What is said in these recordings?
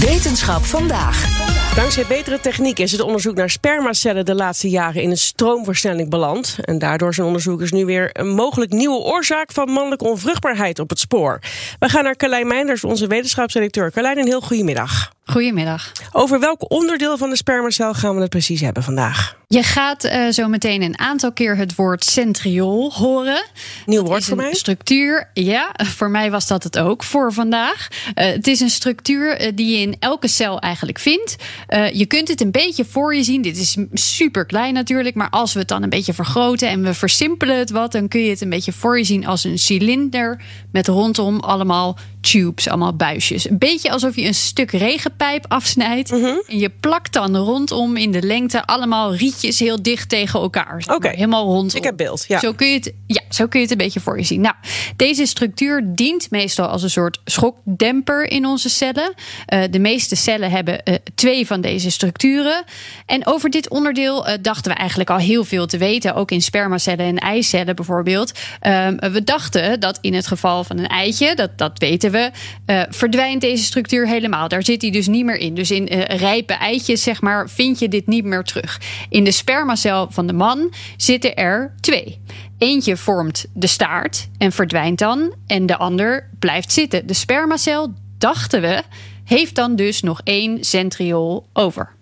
Wetenschap vandaag. Dankzij betere techniek is het onderzoek naar spermacellen de laatste jaren in een stroomversnelling beland. En daardoor zijn onderzoekers nu weer een mogelijk nieuwe oorzaak van mannelijke onvruchtbaarheid op het spoor. We gaan naar Carlijn Meinders, onze wetenschapsredacteur. Carlijn, een heel goedemiddag. Goedemiddag. Over welk onderdeel van de spermacel gaan we het precies hebben vandaag? Je gaat uh, zo meteen een aantal keer het woord centriool horen. Nieuw woord voor mij? Structuur, ja, voor mij was dat het ook voor vandaag. Uh, het is een structuur uh, die je in elke cel eigenlijk vindt. je kunt het een beetje voor je zien. Dit is super klein natuurlijk, maar als we het dan een beetje vergroten en we versimpelen het wat, dan kun je het een beetje voor je zien als een cilinder met rondom allemaal tubes, allemaal buisjes. Een beetje alsof je een stuk regenpijp afsnijdt. Mhm. En je plakt dan rondom in de lengte allemaal rietjes heel dicht tegen elkaar. Oké. Helemaal rondom. Ik heb beeld, ja. Zo kun, je het, ja, zo kun je het een beetje voor je zien. Nou, deze structuur dient meestal als een soort schokdemper in onze cellen. Uh, de meeste cellen hebben uh, twee van deze structuren. En over dit onderdeel uh, dachten we eigenlijk al heel veel te weten. Ook in spermacellen en eicellen bijvoorbeeld. we dachten dat in het geval van een eitje, dat, dat weten we, verdwijnt deze structuur helemaal. Daar zit hij dus niet meer in. Dus in uh, rijpe eitjes, zeg maar, vind je dit niet meer terug. In de spermacel van de man zitten er twee. Eentje vormt de staart en verdwijnt dan, en de ander blijft zitten. De spermacel, dachten we, heeft dan dus nog één centriool over.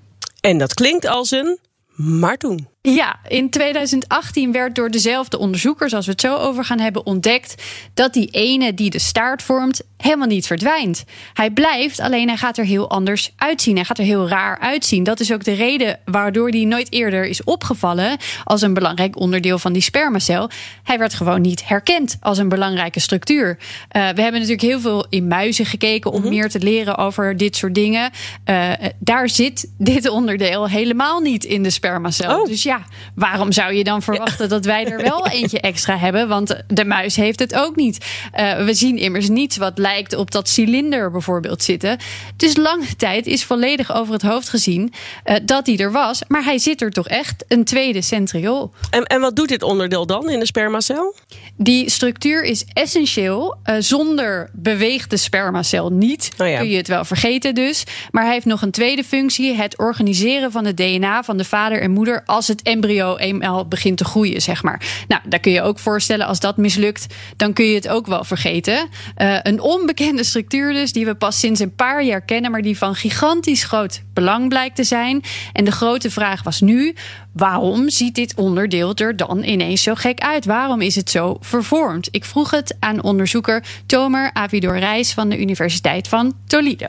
En dat klinkt als een maar toen. Ja, in 2018 werd door dezelfde onderzoekers, als we het zo over gaan hebben, ontdekt dat die ene die de staart vormt helemaal niet verdwijnt. Hij blijft, alleen hij gaat er heel anders uitzien. Hij gaat er heel raar uitzien. Dat is ook de reden waardoor hij nooit eerder is opgevallen als een belangrijk onderdeel van die spermacel. Hij werd gewoon niet herkend als een belangrijke structuur. Uh, we hebben natuurlijk heel veel in muizen gekeken om mm -hmm. meer te leren over dit soort dingen. Uh, daar zit dit onderdeel helemaal niet in de spermacel. Oh. Dus ja, waarom zou je dan verwachten ja. dat wij er wel eentje extra hebben? Want de muis heeft het ook niet. Uh, we zien immers niets wat lijkt op dat cilinder bijvoorbeeld zitten. Dus lange tijd is volledig over het hoofd gezien uh, dat hij er was. Maar hij zit er toch echt, een tweede centriool. En, en wat doet dit onderdeel dan in de spermacel? Die structuur is essentieel. Uh, zonder beweegt de spermacel niet. Oh ja. Kun je het wel vergeten dus. Maar hij heeft nog een tweede functie. Het organiseren van het DNA van de vader en moeder als het embryo eenmaal begint te groeien, zeg maar. Nou, daar kun je ook voorstellen, als dat mislukt, dan kun je het ook wel vergeten. Uh, een onbekende structuur dus, die we pas sinds een paar jaar kennen, maar die van gigantisch groot belang blijkt te zijn. En de grote vraag was nu, waarom ziet dit onderdeel er dan ineens zo gek uit? Waarom is het zo vervormd? Ik vroeg het aan onderzoeker Tomer Avidor Reis van de Universiteit van Toledo.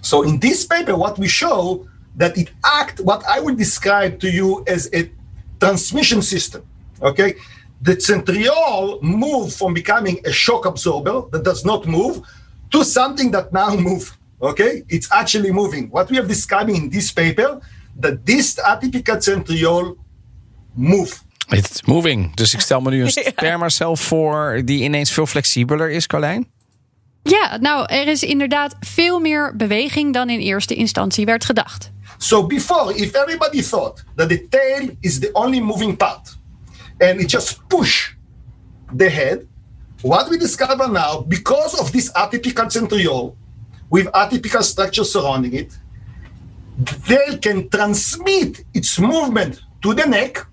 So in this paper, what we show that it act what I would describe to you as a transmission system. Okay, the centriole moved from becoming a shock absorber that does not move to something that now move. Okay, it's actually moving. What we are describing in this paper that this atypical centriole move. It's moving. Dus ik stel me nu een spermacel voor die ineens veel flexibeler is, Carlijn. Ja, nou, er is inderdaad veel meer beweging dan in eerste instantie werd gedacht. So before, if everybody thought that the tail is the only moving part and it just push the head, what we discover now, because of this atypical centriole with atypical structure surrounding it, the tail can transmit its movement to the neck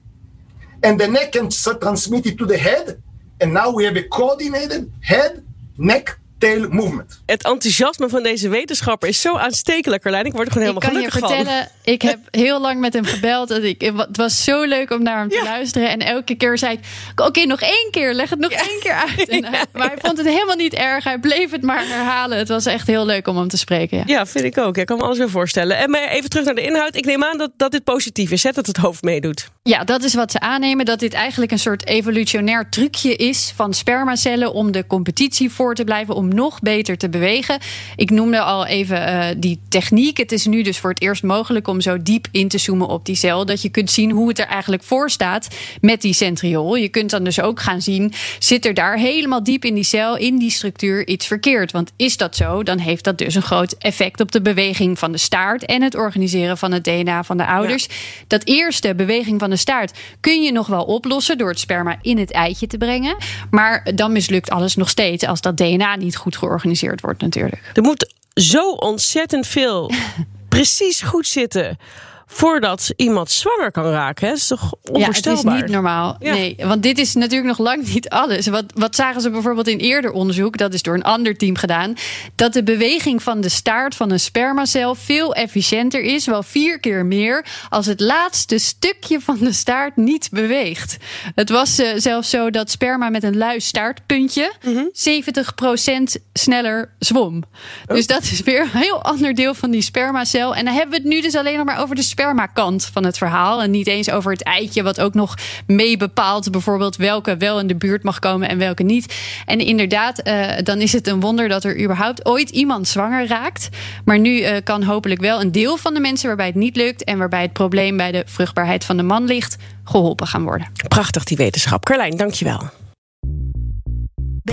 and the neck can transmit it to the head. And now we have a coordinated head, neck, tail movement. Het enthousiasme van deze wetenschapper is zo aanstekelijk, Carlijn. Ik word er gewoon ik helemaal kan je gelukkig vertellen, ik heb heel lang met hem gebeld. En ik, het was zo leuk om naar hem te Ja. luisteren. En elke keer zei ik, oké, nog één keer, leg het nog één keer uit. En, hij- maar hij vond het helemaal niet erg. Hij bleef het maar herhalen. Het was echt heel leuk om hem te spreken. Ja. van. Ja, vind ik ook. Ik kan me alles weer voorstellen. En maar even terug naar de inhoud. Ik neem aan dat, dat dit positief is, hè, dat het hoofd meedoet. Ja, dat is wat ze aannemen. Dat dit eigenlijk een soort evolutionair trucje is van spermacellen om de competitie voor te blijven, om om nog beter te bewegen. Ik noemde al even uh, die techniek. Het is nu dus voor het eerst mogelijk om zo diep in te zoomen op die cel. Dat je kunt zien hoe het er eigenlijk voor staat met die centriool. Je kunt dan dus ook gaan zien, zit er daar helemaal diep in die cel, in die structuur, iets verkeerd? Want is dat zo, dan heeft dat dus een groot effect op de beweging van de staart en het organiseren van het DNA van de ouders. Dat eerste, beweging van de staart, kun je nog wel oplossen door het sperma in het eitje te brengen. Maar dan mislukt alles nog steeds als dat DNA niet goed georganiseerd wordt, natuurlijk. Er moet zo ontzettend veel precies goed zitten voordat iemand zwanger kan raken. Hè? Dat is toch onvoorstelbaar? Ja, het is niet normaal. Nee, want dit is natuurlijk nog lang niet alles. Wat, wat zagen ze bijvoorbeeld in eerder onderzoek, dat is door een ander team gedaan, dat de beweging van de staart van een spermacel veel efficiënter is, wel vier keer meer, als het laatste stukje van de staart niet beweegt. Het was uh, zelfs zo dat sperma met een lui staartpuntje mm -hmm. 70% sneller zwom. Oh. Dus dat is weer een heel ander deel van die spermacel. En dan hebben we het nu dus alleen nog maar over de spermakant van het verhaal. En niet eens over het eitje, wat ook nog mee bepaalt, bijvoorbeeld welke wel in de buurt mag komen en welke niet. En inderdaad, uh, dan is het een wonder dat er überhaupt ooit iemand zwanger raakt. Maar nu uh, kan hopelijk wel een deel van de mensen waarbij het niet lukt en waarbij het probleem bij de vruchtbaarheid van de man ligt, geholpen gaan worden. Prachtig die wetenschap. Carlijn, dankjewel.